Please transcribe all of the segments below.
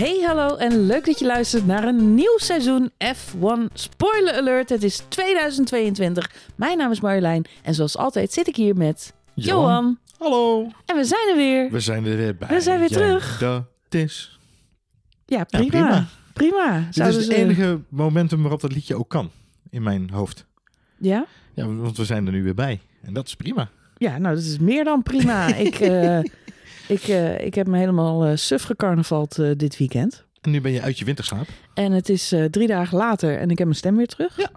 Hey, hallo en leuk dat je luistert naar een nieuw seizoen F1 Spoiler Alert. Het is 2022. Mijn naam is Marjolein en zoals altijd zit ik hier met Johan. Hallo. En we zijn er weer. We zijn er weer bij. We zijn weer Ja, terug. Dat is. Ja, prima. prima. prima. Dit is het ze- enige momentum waarop dat liedje ook kan. In mijn hoofd. Ja? Ja, want we zijn er nu weer bij. En dat is prima. Ja, nou, dat is meer dan prima. ik, eh, ik, eh, ik heb me helemaal eh suf gecarnavald eh, dit weekend. En nu ben je uit je winterslaap. En het is drie dagen later en ik heb mijn stem weer terug. Ja.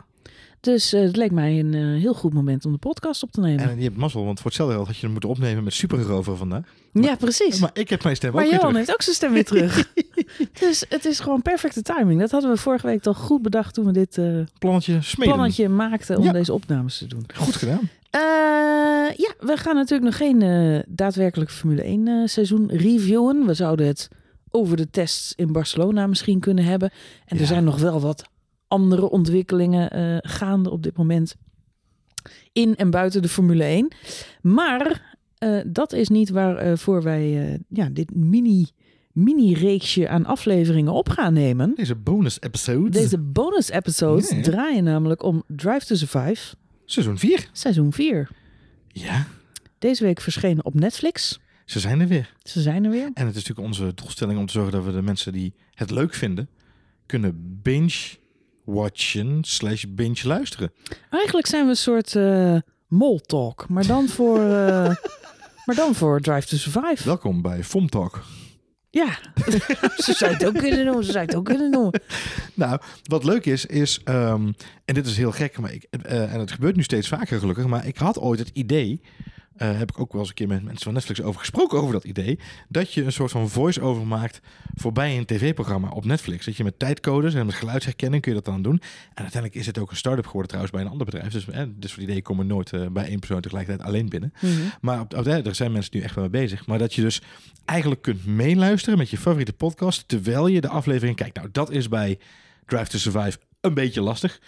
Dus het leek mij een heel goed moment om de podcast op te nemen. En je hebt mazzel, want voor hetzelfde geld had je hem moeten opnemen met Supergerover vandaag. ja, precies. Maar ik heb mijn stem Maar ook weer Johan terug. heeft ook zijn stem weer terug. dus het is gewoon perfecte timing. Dat hadden we vorige week toch goed bedacht toen we dit Plannetje plannetje maakten om Ja. deze opnames te doen. Goed gedaan. Eh, ja, we gaan natuurlijk nog geen eh, daadwerkelijk Formule 1 eh, seizoen reviewen. We zouden het over de tests in Barcelona misschien kunnen hebben. En er zijn nog wel wat andere ontwikkelingen gaande op dit moment. In en buiten de Formule 1. Maar dat is niet waarvoor wij ja, dit mini, mini-reeksje aan afleveringen op gaan nemen. Deze bonus episode. Deze bonus episodes draaien namelijk om Drive to Survive, Seizoen 4. seizoen 4. Ja, Deze week verschenen op Netflix. ze zijn er weer. Ze zijn er weer. En het is natuurlijk onze doelstelling om te zorgen dat we de mensen die het leuk vinden, kunnen binge-watchen slash binge-luisteren. Eigenlijk zijn we een soort eh mol talk, maar dan voor, eh, maar dan voor Drive to Survive. Welkom bij FOM Talk. Ja, ze zou het ook kunnen doen. Ze zou het ook kunnen doen. Nou, wat leuk is, is, ehm, en dit is heel gek, maar ik, eh, en het gebeurt nu steeds vaker gelukkig, maar ik had ooit het idee, eh, heb ik ook wel eens een keer met mensen van Netflix over gesproken over dat idee, dat je een soort van voice-over maakt voorbij een tv-programma op Netflix. Dat je met tijdcodes en met geluidsherkenning kun je dat dan doen. En uiteindelijk is het ook een start-up geworden trouwens bij een ander bedrijf. Dus eh, dit soort ideeën komen nooit eh, bij één persoon tegelijkertijd alleen binnen. Maar op, op, daar zijn mensen nu echt wel mee bezig. Maar dat je dus eigenlijk kunt meeluisteren met je favoriete podcast terwijl je de aflevering kijkt. Nou, dat is bij Drive to Survive een beetje lastig.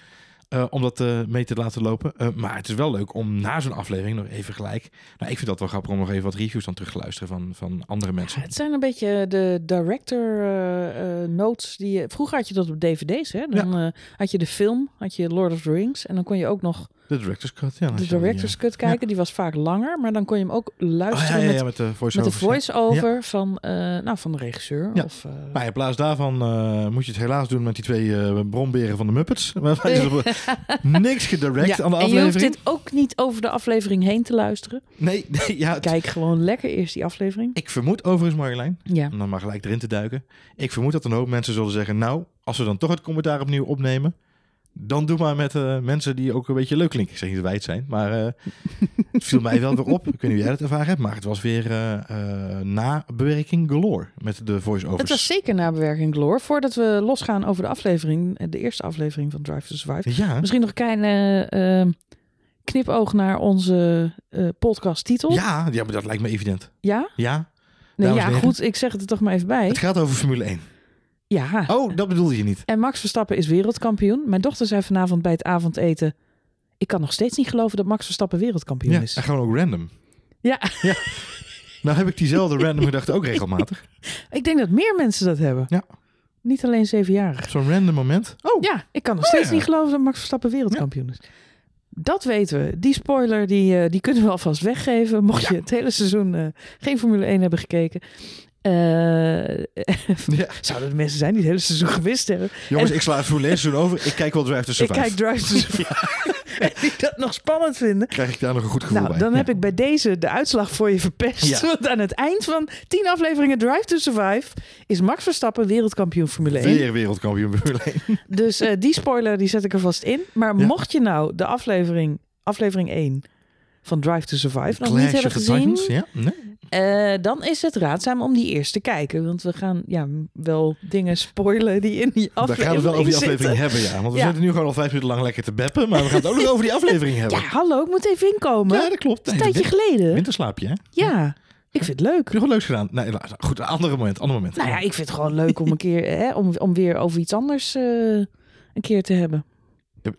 Eh, om dat eh, mee te laten lopen. Eh, maar het is wel leuk om na zo'n aflevering nog even gelijk. Nou, ik vind dat wel grappig om nog even wat reviews dan terug te luisteren van, van andere mensen. Het zijn een beetje de director notes. Die, je- vroeger had je dat op dvd's. Hè? Dan had je de film, had je Lord of the Rings. En dan kon je ook nog De director's cut. Ja, de die, director's cut kijken. Die was vaak langer. Maar dan kon je hem ook eh, oh, luisteren ja, ja, met, met de voice-over. van, eh, nou, van de regisseur. Of, eh, Maar in plaats daarvan eh, moet je het helaas doen met die twee eh bronberen van de Muppets. Niks gedirect aan de en je hoeft aflevering. dit ook niet over de aflevering heen te luisteren. Nee, nee ja, het- Kijk gewoon lekker eerst die aflevering. ik vermoed overigens Marjolein, om dan maar gelijk erin te duiken. Ik vermoed dat een hoop mensen zullen zeggen, nou, als we dan toch het commentaar opnieuw opnemen, dan doe maar met eh, mensen die ook een beetje leuk klinken. Ik zeg niet dat wij het zijn, maar eh, het viel mij wel weer op. Ik weet niet hoe jij dat ervaren hebt, maar het was weer eh eh, nabewerking galore met de voice-overs. Het was zeker nabewerking, Gloor. Voordat we losgaan over de aflevering, de eerste aflevering van Drive to Survive. Ja, Misschien nog een kleine eh, knipoog naar onze eh podcasttitel. ja, ja, maar dat lijkt me evident. Ja? Ja, Nee, ja, goed. Ik zeg het er toch maar even bij. het gaat over Formule 1. Ja. Oh, dat bedoelde je niet. En Max Verstappen is wereldkampioen. Mijn dochter zei vanavond bij het avondeten... Ik kan nog steeds niet geloven dat Max Verstappen wereldkampioen Ja, is. en gewoon ook random. Ja, Nou heb ik diezelfde random gedachte ook regelmatig. ik denk dat meer mensen dat hebben. Ja. Niet alleen zevenjarigen. Zo'n random moment. Oh, Ja, ik kan nog Oh, steeds ja. niet geloven dat Max Verstappen wereldkampioen is. Dat weten we. Die spoiler die, eh, die kunnen we alvast weggeven. Mocht Ja. je het hele seizoen eh, geen Formule 1 hebben gekeken. Eh, Ja. zouden er mensen zijn die het hele seizoen gewist hebben. Jongens, En- ik sla het 1 seizoen over. Ik kijk wel Drive to Ik Survive. kijk Drive to Survive. En die dat nog spannend vinden. Krijg ik daar nog een goed gevoel Nou, bij. dan Ja. heb ik bij deze de uitslag voor je verpest. Ja. Want aan het eind van tien afleveringen Drive to Survive is Max Verstappen wereldkampioen Formule 1. Weer wereldkampioen Formule 1. Dus eh, die spoiler die zet ik er vast in. Maar mocht je nou de aflevering, aflevering 1 van Drive to Survive nog niet hebben gezien. Ja, nee. Eh, dan is het raadzaam om die eerst te kijken. Want we gaan ja, wel dingen spoilen die in die We aflevering gaan het wel over die zitten. aflevering hebben, ja. Want we Ja. zitten nu gewoon al vijf minuten lang lekker te beppen. Maar we gaan het ook nog over die aflevering hebben. Ja, hallo, ik moet even inkomen. Ja, dat klopt. een tijdje geleden. Winterslaapje, hè? Ja, ik vind het leuk. Heb je nog leuks gedaan? Nee, nou, goed, een andere moment. Ander moment. Nou ja, ik vind het gewoon leuk om een keer, hè, om, om weer over iets anders eh, een keer te hebben.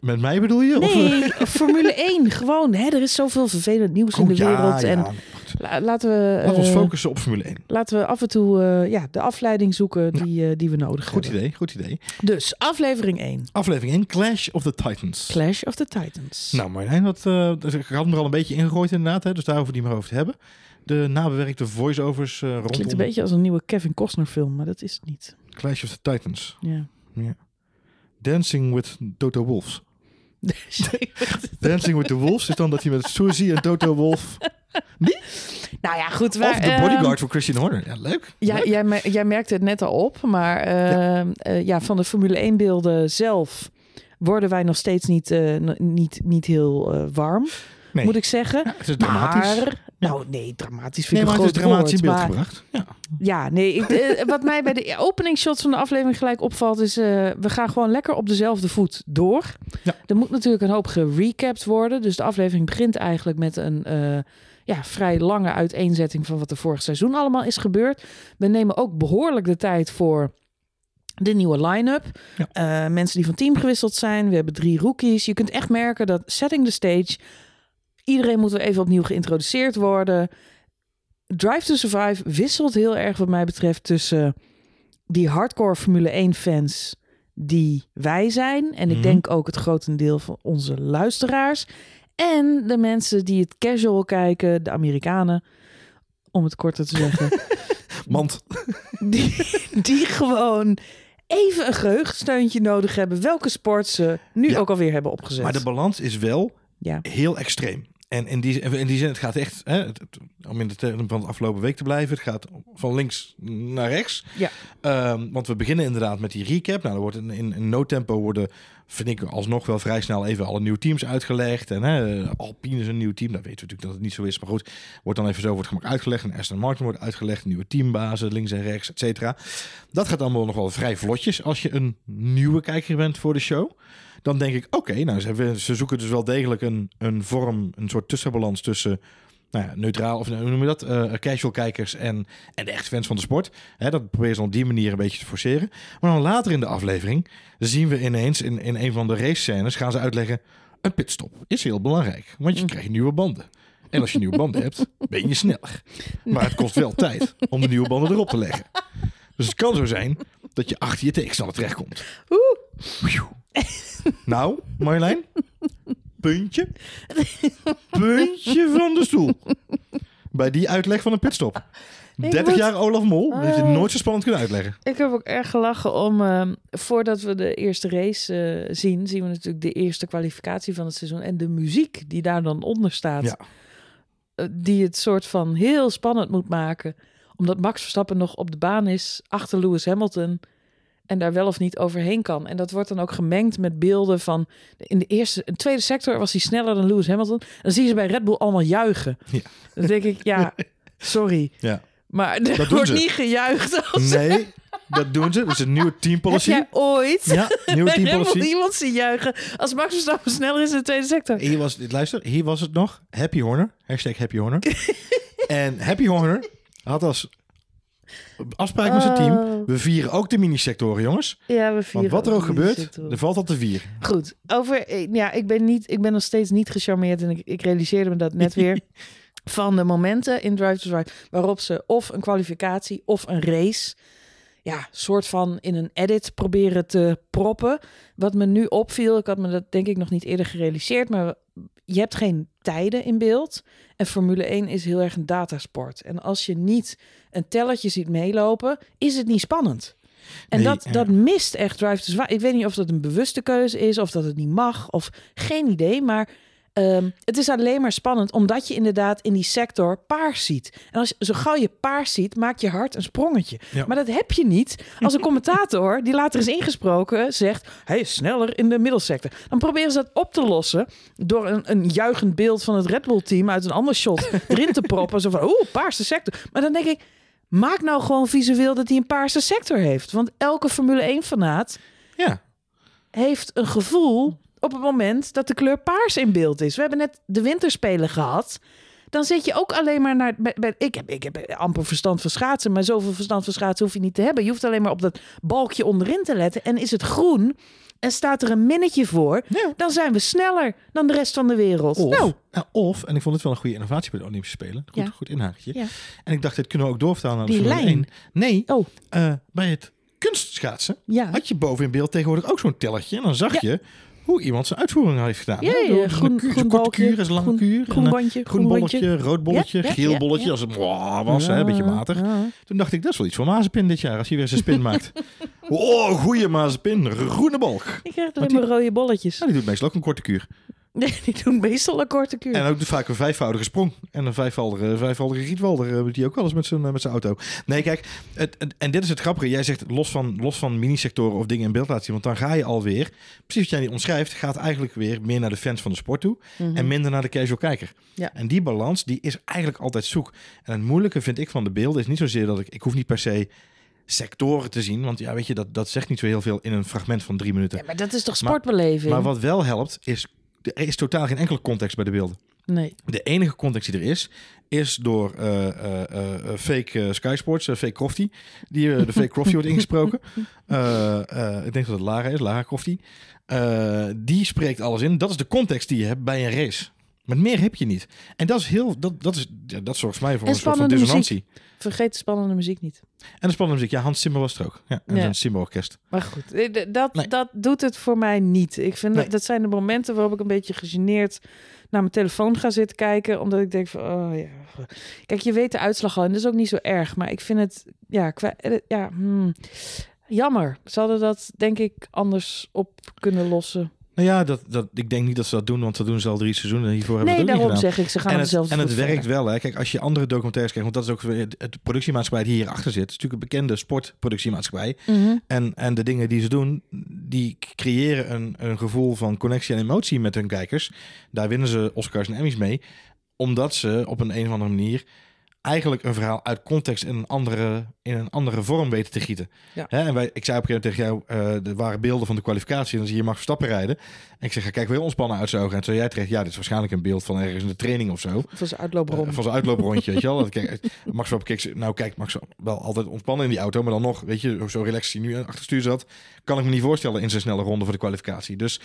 Met mij bedoel je? Of, Nee, Formule 1, gewoon. Hè, er is zoveel vervelend nieuws in Oh, de ja, wereld. En ja. Goed. La- laten we, Laten we ons eh, focussen op Formule 1. laten we af en toe eh, ja, de afleiding zoeken die, eh, die we nodig Goed hebben. idee, goed idee. Dus aflevering 1. Aflevering 1, Clash of the Titans. Clash of the Titans. Nou Marjolein, dus ik had hem er al een beetje ingegooid inderdaad, hè, dus daar hoeven we niet meer over te hebben. De nabewerkte voice-overs eh rondom Klinkt een beetje als een nieuwe Kevin Costner film, maar dat is het niet. Clash of the Titans. Ja. Dancing with Toto Wolves. Dancing with the Wolves is dan dat hij met Suzy en Toto Wolf... nou ja, goed. of de ehm, bodyguard van Christian Horner. Ja, leuk. Ja, Leuk. jij, jij merkte het net al op, maar ehm, eh, ja, van de Formule 1 beelden zelf worden wij nog steeds niet, eh, niet, niet heel eh, warm, Nee. moet ik zeggen. Ja, het is dramatisch. Maar, nou nee, dramatisch vind nee, ik maar het is dramatisch in beeld maar- gebracht. Ja. Ja, nee, ik, eh, wat mij bij de opening shots van de aflevering gelijk opvalt is, eh, we gaan gewoon lekker op dezelfde voet door. Ja. Er moet natuurlijk een hoop gerecapt worden, dus de aflevering begint eigenlijk met een eh, ja, vrij lange uiteenzetting van wat er vorig seizoen allemaal is gebeurd. We nemen ook behoorlijk de tijd voor de nieuwe line-up. Ja. Eh, mensen die van team gewisseld zijn. We hebben drie rookies. Je kunt echt merken dat setting the stage. Iedereen moet weer even opnieuw geïntroduceerd worden. Drive to Survive wisselt heel erg wat mij betreft tussen die hardcore Formule 1 fans die wij zijn. En ik Mhm. denk ook het grotendeel van onze luisteraars. En de mensen die het casual kijken, de Amerikanen, om het korter te zeggen. Want die, die gewoon even een geheugensteuntje nodig hebben. Welke sport ze nu Ja. ook alweer hebben opgezet. Maar de balans is wel Ja. heel extreem. En in die, in die zin, het gaat echt, hè, het- om in de termen van de afgelopen week te blijven, het gaat van links naar rechts. Ja. Ehm, want we beginnen inderdaad met die recap. Nou, er wordt in, in, in no tempo worden, vind ik alsnog wel vrij snel even alle nieuwe teams uitgelegd. En hè, Alpine is een nieuw team, dat weten we natuurlijk dat het niet zo is. Maar goed, wordt dan even zo wordt gemak uitgelegd. En Aston Martin wordt uitgelegd, nieuwe teambazen, links en rechts, et cetera. Dat gaat allemaal nog wel vrij vlotjes als je een nieuwe kijker bent voor de show dan denk ik, oké, nou, ze, ze zoeken dus wel degelijk een, een vorm, een soort tussenbalans tussen nou ja, neutraal, of hoe noem je dat, eh, casual kijkers en, en de echte fans van de sport. Hè, dat proberen ze op die manier een beetje te forceren. Maar dan later in de aflevering zien we ineens in, in een van de race scènes, gaan ze uitleggen, een pitstop is heel belangrijk, want je krijgt nieuwe banden. En als je nieuwe banden hebt, ben je sneller. Maar het kost wel tijd om de nieuwe banden erop te leggen. Dus het kan zo zijn dat je achter je tegenstander terechtkomt. Oeh. Nou, Marjolein, puntje, puntje van de stoel. Bij die uitleg van een pitstop. Ik 30 moet- jaar Olaf Mol heeft het Oh. nooit zo spannend kunnen uitleggen. Ik heb ook erg gelachen om, ehm, voordat we de eerste race eh, zien, zien we natuurlijk de eerste kwalificatie van het seizoen. En de muziek die daar dan onder staat, Ja. eh, die het soort van heel spannend moet maken. Omdat Max Verstappen nog op de baan is achter Lewis Hamilton en daar wel of niet overheen kan. En dat wordt dan ook gemengd met beelden van in de eerste, in de tweede sector was hij sneller dan Lewis Hamilton. Dan zie je ze bij Red Bull allemaal juichen. Ja. Dan denk ik, ja, sorry. Ja. Maar er wordt niet gejuicht als Nee, dat doen ze. Dat is een nieuwe heb teampolicy. jij ooit Ja, nieuwe teampolicy. iemand zien juichen als Max Verstappen sneller is in de tweede sector? Hier was, luister, hier was het nog. Happy Horner. Hashtag Happy Horner. en Happy Horner had als afspraak met zijn team. Oh. We vieren ook de mini-sectoren, jongens. Ja, we vieren Want wat er ook gebeurt, er valt al te vieren. Goed, over, eh, ja, ik ben, niet, ik ben nog steeds niet gecharmeerd en ik, ik realiseerde me dat net weer. Van de momenten in Drive to Survive waarop ze of een kwalificatie of een race, ja, soort van in een edit proberen te proppen. Wat me nu opviel, ik had me dat denk ik nog niet eerder gerealiseerd, maar je hebt geen tijden in beeld. En Formule 1 is heel erg een datasport. En als je niet een tellertje ziet meelopen, is het niet spannend. En Nee, dat, ja. dat mist echt Drive to Survive. Ik weet niet of dat een bewuste keuze is, of dat het niet mag, of geen idee. Maar ehm, het is alleen maar spannend, omdat je inderdaad in die sector paars ziet. En als, zo gauw je paars ziet, maakt je hart een sprongetje. Ja. Maar dat heb je niet als een commentator, die later is ingesproken, zegt... hij is sneller in de middelsector. Dan proberen ze dat op te lossen door een, een juichend beeld van het Red Bull-team... uit een ander shot erin te proppen. Zo van, oeh, paarse sector. Maar dan denk ik, maak nou gewoon visueel dat hij een paarse sector heeft. Want elke Formule 1-fanaat Ja. heeft een gevoel op het moment dat de kleur paars in beeld is. We hebben net de winterspelen gehad. dan zit je ook alleen maar naar. Bij, bij- ik, heb, ik heb amper verstand van schaatsen, maar zoveel verstand van schaatsen hoef je niet te hebben. Je hoeft alleen maar op dat balkje onderin te letten. En is het groen en staat er een minnetje voor, Ja. dan zijn we sneller dan de rest van de wereld. Of, nou, nou, of, en ik vond het wel een goede innovatie bij de Olympische Spelen. Goed, Ja. goed inhakertje. Ja. En ik dacht, dit kunnen we ook doorvertalen naar de Die Formule lijn. 1. Nee, oh eh, bij het kunstschaatsen had je boven in beeld tegenwoordig ook zo'n tellertje. En dan zag je hoe iemand zijn uitvoering heeft gedaan. Ja, ja, groen- kuur- groen korte kuur, is kuur. groen en, eh, bandje, groen bolletje, rood bolletje, Ja, geel bolletje. Als het wow, was, hè, een beetje matig. Toen dacht ik, dat is wel iets voor Mazepin dit jaar. Als hij weer zijn spin maakt. Oh, goeie Mazepin. Groene balk. Ik krijg alleen maar rode bolletjes. Ja, die doet meestal ook een korte kuur. Nee, die doen meestal een korte kuur. En ook vaak een vijfvoudige sprong. En een vijfvoudige, vijfvoudige Rietvalder. eh, Die ook wel eens met zijn, eh, met zijn auto. Nee, kijk. Het, het- en dit is het grappige. Jij zegt los van, los van minisectoren of dingen in beeld laten zien. Want dan ga je alweer, precies wat jij omschrijft, gaat eigenlijk weer meer naar de fans van de sport toe. Mhm. En minder naar de casual kijker. Ja. En die balans, die is eigenlijk altijd zoek. En het moeilijke vind ik van de beelden is niet zozeer dat ik... Ik hoef niet per se sectoren te zien. Want ja, weet je, dat, dat zegt niet zo heel veel in een fragment van drie minuten. Ja, maar dat is toch Maar- sportbeleving? Maar wat wel helpt, is... Er is totaal geen enkele context bij de beelden. Nee. De enige context die er is, is door eh, eh, eh, fake Sky Sports, fake Crofty. Die, de fake Crofty wordt ingesproken. Ik denk dat het Lara is, Lara Crofty. Die spreekt alles in. Dat is de context die je hebt bij een race. Met meer heb je niet. En dat is heel, dat, dat, is, dat zorgt voor mij voor En een soort van dissonantie. Vergeet de spannende muziek niet. En de spannende muziek. Ja, Hans Zimmer was er ook. Ja, en Ja. zijn Zimmer orkest. Maar goed, eh, dat, Nee. dat doet het voor mij niet. Ik vind Nee. dat, dat zijn de momenten waarop ik een beetje gegeneerd naar mijn telefoon ga zitten kijken. Omdat ik denk van, oh ja. Kijk, je weet de uitslag al en dat is ook niet zo erg. Maar ik vind het, ja, qua, eh, ja hmm, jammer. Ze hadden dat denk ik anders op kunnen lossen. Nou ja, dat, dat, ik denk niet dat ze dat doen, want dat doen ze al drie seizoenen. Hiervoor hebben Nee, ze het ook daarom niet zeg ik, ze gaan en het, zelf en het werkt wel. Hè. Kijk, als je andere documentaires kijkt, want dat is ook weer het productiemaatschappij die hierachter zit. Het is natuurlijk een bekende sportproductiemaatschappij. Mhm. En, en de dingen die ze doen, die creëren een, een gevoel van connectie en emotie met hun kijkers. Daar winnen ze Oscars en Emmys mee. Omdat ze op een, een of andere manier eigenlijk een verhaal uit context in een andere, in een andere vorm weten te gieten. Ja. Hè, en wij, ik zei op een keer tegen jou, eh er waren beelden van de kwalificatie. En dan zie je Max Verstappen rijden. En ik zeg, kijk weer ontspannen uit zijn ogen. En toen zei jij terecht, ja, dit is waarschijnlijk een beeld van ergens in de training of zo. Van zijn uitloopron. Eh, van zijn uitlooprondje, weet je wel. Dat, kijk, Max wel keek, nou kijk, Max wel altijd ontspannen in die auto, maar dan nog, weet je, zo relaxed hij nu achter stuur zat, kan ik me niet voorstellen in zijn snelle ronde voor de kwalificatie. Dus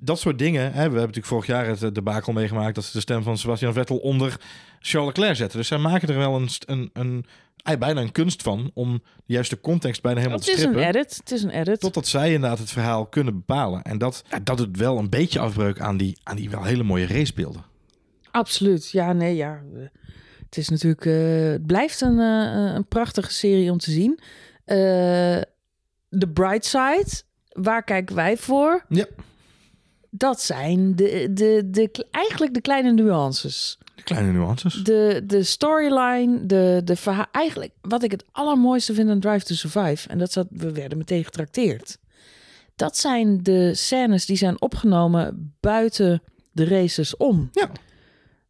dat soort dingen, hè, we hebben natuurlijk vorig jaar het eh, debakel meegemaakt dat ze de stem van Sebastian Vettel onder Charles Leclerc zetten. Dus zij maken er wel een, een, een, bijna een kunst van om de juiste context bijna helemaal het te is een strippen. edit. Het is een edit. Totdat zij inderdaad het verhaal kunnen bepalen. En dat, ja, dat doet wel een beetje afbreuk aan die, aan die wel hele mooie racebeelden. Absoluut. Ja, nee, ja. Het is natuurlijk, eh, het blijft een, eh, een prachtige serie om te zien. Eh The Bright Side, waar kijken wij voor? Ja. Dat zijn de, de, de, eigenlijk de kleine nuances. De kleine nuances. De, de storyline, de, de verhaal. Eigenlijk wat ik het allermooiste vind aan Drive to Survive. En dat zat, we werden meteen getrakteerd. Dat zijn de scènes die zijn opgenomen buiten de races om. Ja.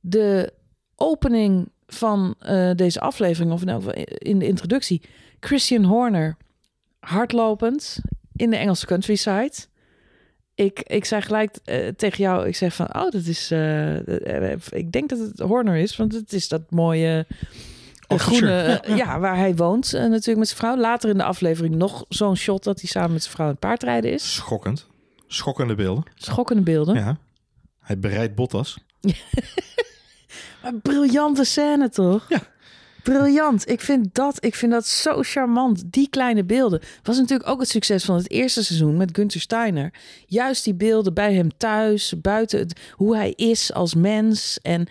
De opening van eh, deze aflevering, of nou, in de introductie. Christian Horner, hardlopend in de Engelse countryside. Ik, ik zei gelijk eh, tegen jou, ik zeg van, oh, dat is, eh, eh, ik denk dat het Horner is, want het is dat mooie Oxfordshire. groene, Ja, ja, ja. waar hij woont natuurlijk met zijn vrouw. Later in de aflevering nog zo'n shot dat hij samen met zijn vrouw aan het paardrijden is. Schokkend. Schokkende beelden. Schokkende beelden. Ja. Hij bereidt Bottas. Maar briljante scène toch? Ja. Briljant. Ik vind dat, ik vind dat zo charmant. Die kleine beelden. Was natuurlijk ook het succes van het eerste seizoen met Gunther Steiner. Juist die beelden bij hem thuis, buiten het, hoe hij is als mens. En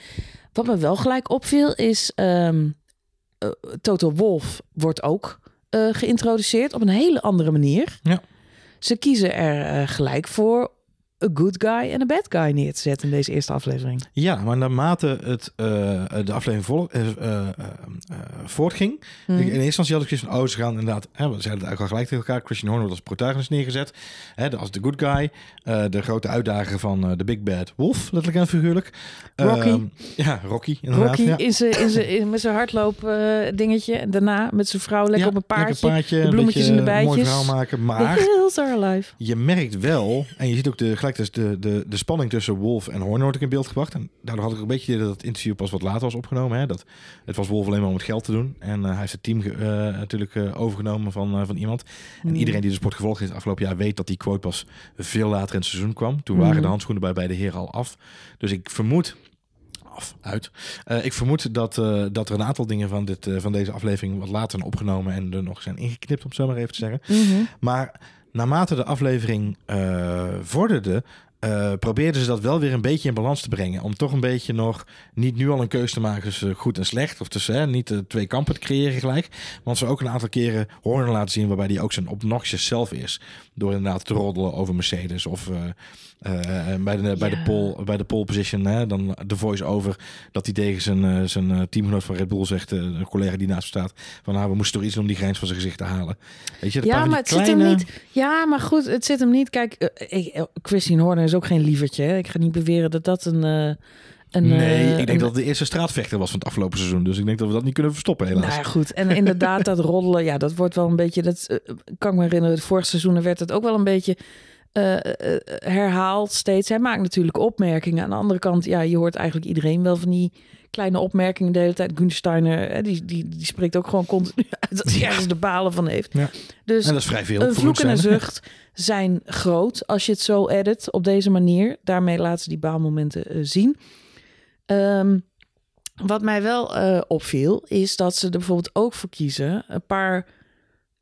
wat me wel gelijk opviel is ehm eh, Toto Wolf wordt ook eh, geïntroduceerd op een hele andere manier. Ja. Ze kiezen er eh, gelijk voor een good guy en een bad guy neer te zetten in deze eerste aflevering. Ja, maar naarmate het, eh, de aflevering vol, eh, eh, eh, eh, voortging... Mhm. In eerste instantie had ik zoiets van... Oh, ze gaan inderdaad... Hè, we zeiden het eigenlijk al gelijk tegen elkaar. Christian Horner wordt als protagonist neergezet. Hè, de- als de good guy. eh, de grote uitdager van eh, de Big Bad Wolf. Letterlijk en figuurlijk. Rocky. Ehm, ja, Rocky inderdaad. Rocky ja. in zijn, in zijn, in- met zijn hardloop eh, dingetje. En daarna met zijn vrouw lekker Ja, op een paardje. paardje, de bloemetjes en de een Mooi bijtjes. verhaal maken. Maar hills are alive. je merkt wel... En je ziet ook de, gelijk dus de, de, de spanning tussen Wolf en Horner wordt ik in beeld gebracht. En daardoor had ik een beetje dat het interview pas wat later was opgenomen. Hè? Dat, het was Wolf alleen maar om het geld te doen. En hij heeft het team eh, natuurlijk eh, overgenomen van, van iemand. En Mm. iedereen die de sport gevolgd heeft afgelopen jaar weet dat die quote pas veel later in het seizoen kwam. Toen waren Mhm. de handschoenen bij beide heren al af. Dus ik vermoed af, uit. Eh, ik vermoed dat, eh, dat er een aantal dingen van, dit, eh, van deze aflevering wat later zijn opgenomen en er nog zijn ingeknipt, om het zo maar even te zeggen. Mhm. Maar naarmate de aflevering eh, vorderde, eh, probeerden ze dat wel weer een beetje in balans te brengen. Om toch een beetje nog niet nu al een keuze te maken tussen goed en slecht. Of tussen hè, niet de twee kampen te creëren gelijk. Want ze ook een aantal keren Horner laten zien waarbij hij ook zijn obnoxious zelf is. Door inderdaad te roddelen over Mercedes of... eh, eh, bij, de, bij, de pole, bij de pole position, hè, dan de voice-over, dat hij tegen zijn, eh, zijn eh, teamgenoot van Red Bull zegt, eh, een collega die naast hem staat, van nou, we moesten toch iets doen om die grens van zijn gezicht te halen. Weet je, Ja, maar het zit hem kleine- niet. Ja, maar goed, het zit hem niet. Kijk, eh, eh, Christine Horner is ook geen lievertje. Hè? Ik ga niet beweren dat dat een. eh, een Nee, eh, ik denk een- dat het de eerste straatvechter was van het afgelopen seizoen. Dus ik denk dat we dat niet kunnen verstoppen, helaas. Nou ja, goed. En inderdaad, dat roddelen, ja, dat wordt wel een beetje. Dat eh, kan ik me herinneren. Het vorige seizoen werd het ook wel een beetje herhaald steeds. Hij maakt natuurlijk opmerkingen. Aan de andere kant, ja, je hoort eigenlijk iedereen wel van die kleine opmerkingen de hele tijd. Gunsteiner, hè, die, die, die spreekt ook gewoon continu uit dat hij ergens de balen van heeft. Ja. Dus en dat is vrij veel. een vloek en een zucht zijn groot als je het zo edit op deze manier. Daarmee laten ze die baalmomenten eh, zien. Ehm, wat mij wel eh, opviel, is dat ze er bijvoorbeeld ook voor kiezen een paar,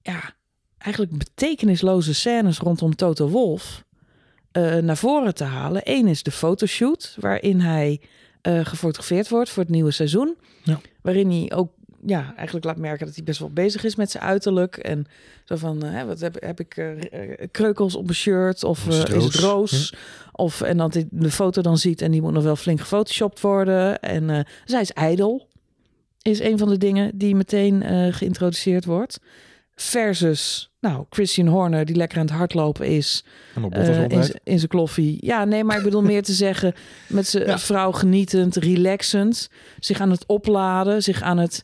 ja, eigenlijk betekenisloze scènes rondom Toto Wolf eh, naar voren te halen. Eén is de fotoshoot, waarin hij eh, gefotografeerd wordt voor het nieuwe seizoen. Ja. Waarin hij ook ja, eigenlijk laat merken dat hij best wel bezig is met zijn uiterlijk. En zo van, eh, wat heb, heb ik eh, kreukels op mijn shirt? Of Is het is het roos? Of, en dat hij de foto dan ziet en die moet nog wel flink gefotoshopt worden. En zij is ijdel, is een van de dingen die meteen geïntroduceerd wordt. Versus, nou, Christian Horner, die lekker aan het hardlopen is. En op Bottas in in zijn kloffie. Ja, nee, maar ik bedoel meer te zeggen... met zijn Ja. vrouw genietend, relaxend. Zich aan het opladen, zich aan het...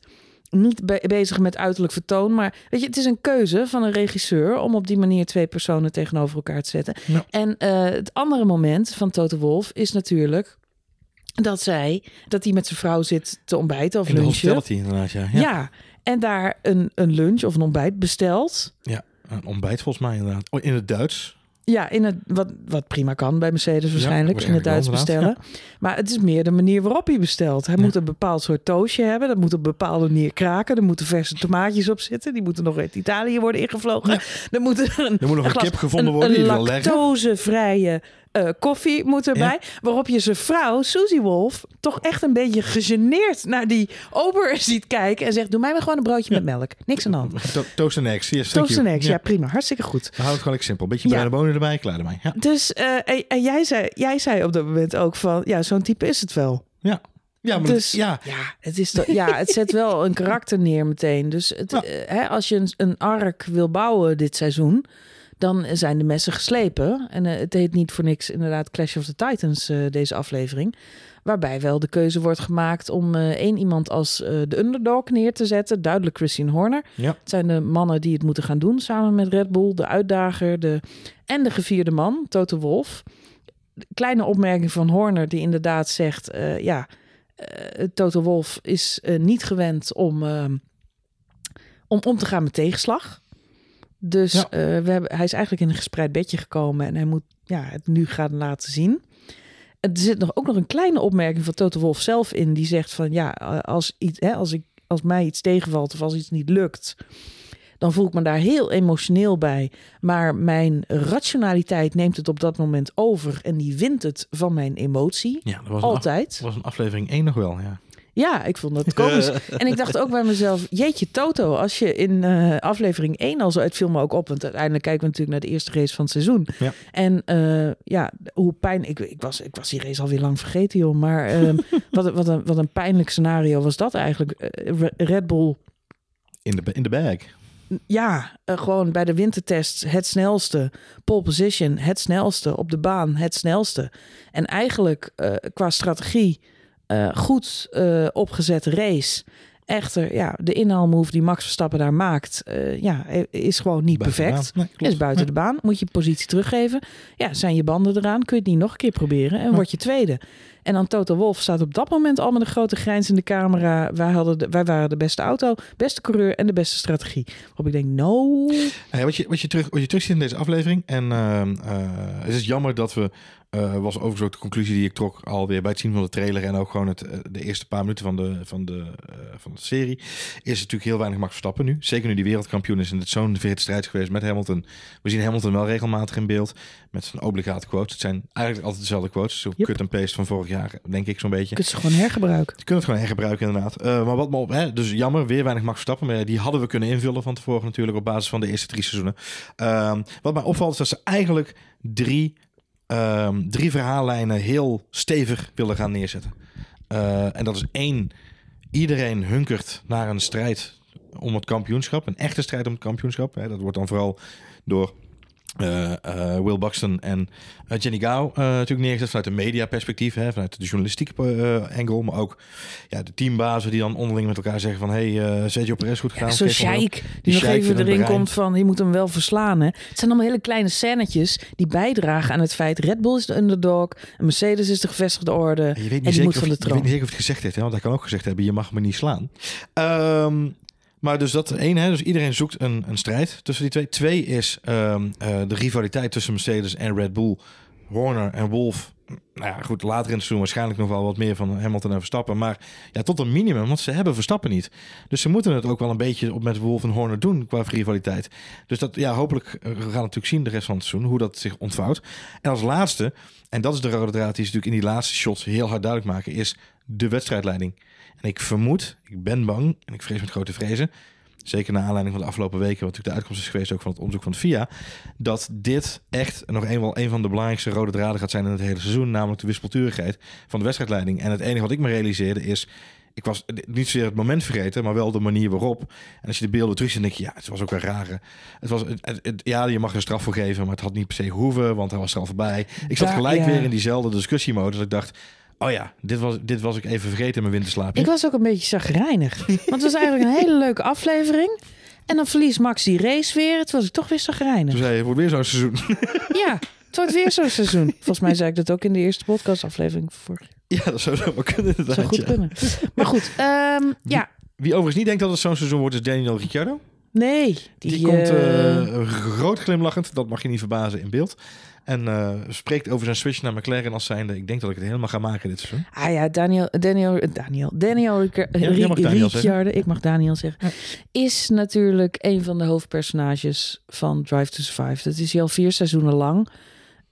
Niet be- bezig met uiterlijk vertoon. Maar weet je, het is een keuze van een regisseur... om op die manier twee personen tegenover elkaar te zetten. Ja. En eh, het andere moment van Toto Wolf is natuurlijk... dat zij, dat hij met zijn vrouw zit te ontbijten of In de lunchen. hospitality inderdaad, ja. Ja. ja. En daar een, een lunch of een ontbijt bestelt. Een ontbijt volgens mij inderdaad. Oh, in het Duits. Ja, in het, wat, wat prima kan bij Mercedes waarschijnlijk, in het Duits bestellen. Maar het is meer de manier waarop hij bestelt. Hij Ja. moet een bepaald soort toastje hebben. Dat moet op een bepaalde manier kraken. Er moeten verse tomaatjes op zitten. Die moeten nog uit Italië worden ingevlogen. Er moet er een, Er moet nog een kip gevonden een, worden een leggen. lactosevrije eh, koffie moet erbij. Waarop je zijn vrouw, Susie Wolf, toch echt een beetje gegeneerd naar die ober ziet kijken. En zegt, doe mij maar gewoon een broodje met melk. Niks aan de hand. To- Toast en eggs, yes, Toast en eggs, ja prima. Hartstikke goed. Dan houdt het gewoon simpel. Beetje bruine bonen erbij, klaar ermee. Ja. Dus eh, en, en jij, zei, jij zei op dat moment ook van, ja, zo'n type is het wel. Ja. Ja, maar Dus ja. ja, het, is to- ja, het zet wel een karakter neer meteen. Dus het, Ja. eh, hè, als je een, een ark wil bouwen dit seizoen, dan zijn de messen geslepen. En eh, het heet niet voor niks inderdaad Clash of the Titans, eh, deze aflevering. Waarbij wel de keuze wordt gemaakt om eh, één iemand als de underdog neer te zetten. Duidelijk Christine Horner. Ja. Het zijn de mannen die het moeten gaan doen samen met Red Bull. De uitdager de, en de gevierde man, Toto Wolf. Kleine opmerking van Horner die inderdaad zegt... ja, Toto Wolf is niet gewend om, ehm, om om te gaan met tegenslag. Dus Ja. eh, we hebben, hij is eigenlijk in een gespreid bedje gekomen... en hij moet ja, het nu gaan laten zien... Er zit nog, ook nog een kleine opmerking van Toto Wolf zelf in. Die zegt van ja, als, iets, hè, als, ik, als mij iets tegenvalt of als iets niet lukt, dan voel ik me daar heel emotioneel bij. Maar mijn rationaliteit neemt het op dat moment over en die wint het van mijn emotie. Ja, dat was, een af- Altijd. dat was een aflevering 1 nog wel, ja. Ja, ik vond dat komisch. en ik dacht ook bij mezelf, jeetje Toto, als je in eh, aflevering 1 al zo uit viel me ook op. Want uiteindelijk kijken we natuurlijk naar de eerste race van het seizoen. Ja. En eh, ja, hoe pijn... Ik, ik, was, ik was die race alweer lang vergeten, joh. Maar ehm, wat, een- wat, een, wat een pijnlijk scenario was dat eigenlijk. Eh, Red Bull In de, in de bag. ja, gewoon bij de wintertest het snelste. Pole position, het snelste. Op de baan, het snelste. En eigenlijk qua strategie eh, goed eh, opgezette race. Echter, ja, de inhaalmove die Max Verstappen daar maakt, eh, ja, is gewoon niet Buiten perfect. Nee. Is buiten de baan. Moet je positie teruggeven. Ja, zijn je banden eraan. Kun je het niet nog een keer proberen. En Ja. word je tweede. En dan Toto Wolf staat op dat moment al met een grote grijns in de camera. Wij, hadden de, wij waren de beste auto, beste coureur en de beste strategie. Waarop ik denk, no. Ja, wat, je, wat, je terug, wat je terug ziet in deze aflevering. En eh, het is jammer dat we. Eh, was overigens ook de conclusie die ik trok alweer bij het zien van de trailer. En ook gewoon het, eh, de eerste paar minuten van de, van, de, eh, van de serie. Is natuurlijk heel weinig Max Verstappen nu. Zeker nu die wereldkampioen is. En het zo'n vette strijd geweest met Hamilton. We zien Hamilton wel regelmatig in beeld. Met zijn obligate quotes. Het zijn eigenlijk altijd dezelfde quotes. Zo Yep. cut en paste van vorig jaar, denk ik zo'n beetje. Je kunt ze gewoon hergebruiken. Je kunt het gewoon hergebruiken inderdaad. Maar wat me op, hè, dus jammer, weer weinig Max Verstappen. Maar die hadden we kunnen invullen van tevoren natuurlijk op basis van de eerste drie seizoenen. Ehm, wat mij opvalt is dat ze eigenlijk drie, ehm, drie verhaallijnen heel stevig willen gaan neerzetten. Eh, en dat is één, iedereen hunkert naar een strijd om het kampioenschap. Een echte strijd om het kampioenschap. Hè. Dat wordt dan vooral door eh, eh, Will Buxton en eh, Jenny Gao natuurlijk neergezet vanuit een mediaperspectief, hè, vanuit de journalistieke angle, maar ook ja, de teambazen die dan onderling met elkaar zeggen van hey, Sergio Perez goed gedaan. Ja, Zo'n sheik die nog even erin brein. komt van je moet hem wel verslaan. Hè. Het zijn allemaal hele kleine scènetjes die bijdragen aan het feit Red Bull is de underdog, en Mercedes is de gevestigde orde. En je weet niet, En die zeker, moet of, van de je weet niet zeker of het gezegd heeft, hè, want hij kan ook gezegd hebben je mag me niet slaan. Ehm, maar dus dat één, hè, dus iedereen zoekt een, een strijd tussen die twee. Twee is ehm, eh, de rivaliteit tussen Mercedes en Red Bull. Horner en Wolf. Nou ja, goed, later in het seizoen waarschijnlijk nog wel wat meer van Hamilton en Verstappen. Maar ja, tot een minimum, want ze hebben Verstappen niet. Dus ze moeten het ook wel een beetje op met Wolf en Horner doen qua rivaliteit. Dus dat, ja, hopelijk eh, we gaan we natuurlijk zien de rest van het seizoen hoe dat zich ontvouwt. En als laatste, en dat is de rode draad die ze natuurlijk in die laatste shots heel hard duidelijk maken, is de wedstrijdleiding. En ik vermoed, ik ben bang en ik vrees met grote vrezen, zeker naar aanleiding van de afgelopen weken, wat natuurlijk de uitkomst is geweest ook van het onderzoek van FIA, dat dit echt nog eenmaal een van de belangrijkste rode draden gaat zijn in het hele seizoen, namelijk de wispelturigheid van de wedstrijdleiding. En het enige wat ik me realiseerde is, ik was niet zozeer het moment vergeten, maar wel de manier waarop. En als je de beelden terugziet, denk je, ja, het was ook wel rare. Het was, het, ja, je mag er een straf voor geven, maar het had niet per se hoeven, want hij was er al voorbij. Ik zat gelijk ja. weer in diezelfde discussiemodus. Dat ik dacht, oh ja, dit was, dit was ik even vergeten in mijn winterslaapje. Ik was ook een beetje zagrijnig. Want het was eigenlijk een hele leuke aflevering. En dan verliest Max die race weer. Het was ik toch weer zagrijnig. Toen zei je, het wordt weer zo'n seizoen. Ja, het wordt weer zo'n seizoen. Volgens mij zei ik dat ook in de eerste podcastaflevering. Voor ja, dat zou zo maar kunnen inderdaad. zou goed ja. kunnen. Maar goed, ehm, ja. Wie overigens niet denkt dat het zo'n seizoen wordt, is Daniel Ricciardo. Nee. Die, Die, komt eh, eh, groot glimlachend, dat mag je niet verbazen, in beeld. En eh, spreekt over zijn switch naar McLaren als zijnde. Ik denk dat ik het helemaal ga maken dit seizoen. Ah ja, Daniel, Daniel, Daniel, Daniel Ja, mag Daniel. Ricciardo, ik mag Daniel zeggen, is natuurlijk een van de hoofdpersonages van Drive to Survive. Dat is hij al vier seizoenen lang.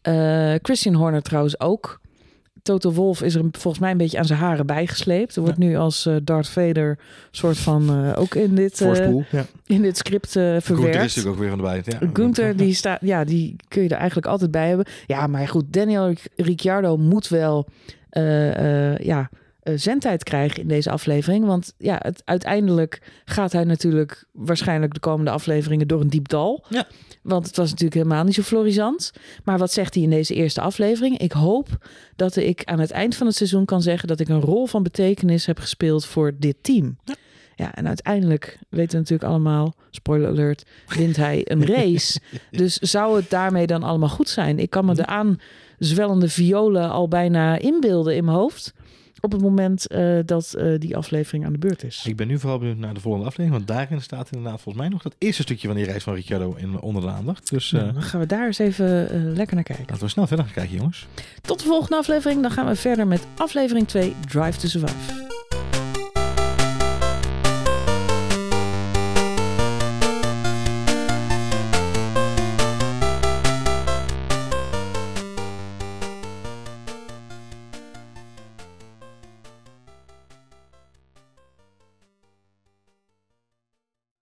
Eh, Christian Horner trouwens ook. Toto Wolf is er volgens mij een beetje aan zijn haren bijgesleept. Er wordt nu als eh, Darth Vader soort van eh, ook in dit, eh, Voorspoel. Ja. in dit script eh Gunther is verwerkt. natuurlijk ook weer van de bij. Ja. Gunther, die staat, ja, die kun je er eigenlijk altijd bij hebben. Ja, maar goed, Daniel Ricciardo moet wel, ja, zendtijd krijgen in deze aflevering. Want ja, het, uiteindelijk gaat hij natuurlijk waarschijnlijk de komende afleveringen door een diep dal. Ja. Want het was natuurlijk helemaal niet zo florisant. Maar wat zegt hij in deze eerste aflevering? Ik hoop dat ik aan het eind van het seizoen kan zeggen dat ik een rol van betekenis heb gespeeld voor dit team. Ja. Ja, en uiteindelijk weten we natuurlijk allemaal, spoiler alert, wint hij een race. Dus zou het daarmee dan allemaal goed zijn? Ik kan me de aanzwellende violen al bijna inbeelden in mijn hoofd. Op het moment eh, dat eh, die aflevering aan de beurt is. Ik ben nu vooral benieuwd naar de volgende aflevering. Want daarin staat inderdaad volgens mij nog dat eerste stukje van die reis van Ricciardo in, onder de aandacht. Dus eh, dan gaan we daar eens even lekker naar kijken. laten we snel verder gaan kijken jongens. Tot de volgende aflevering. Dan gaan we verder met aflevering 2, Drive to Survive.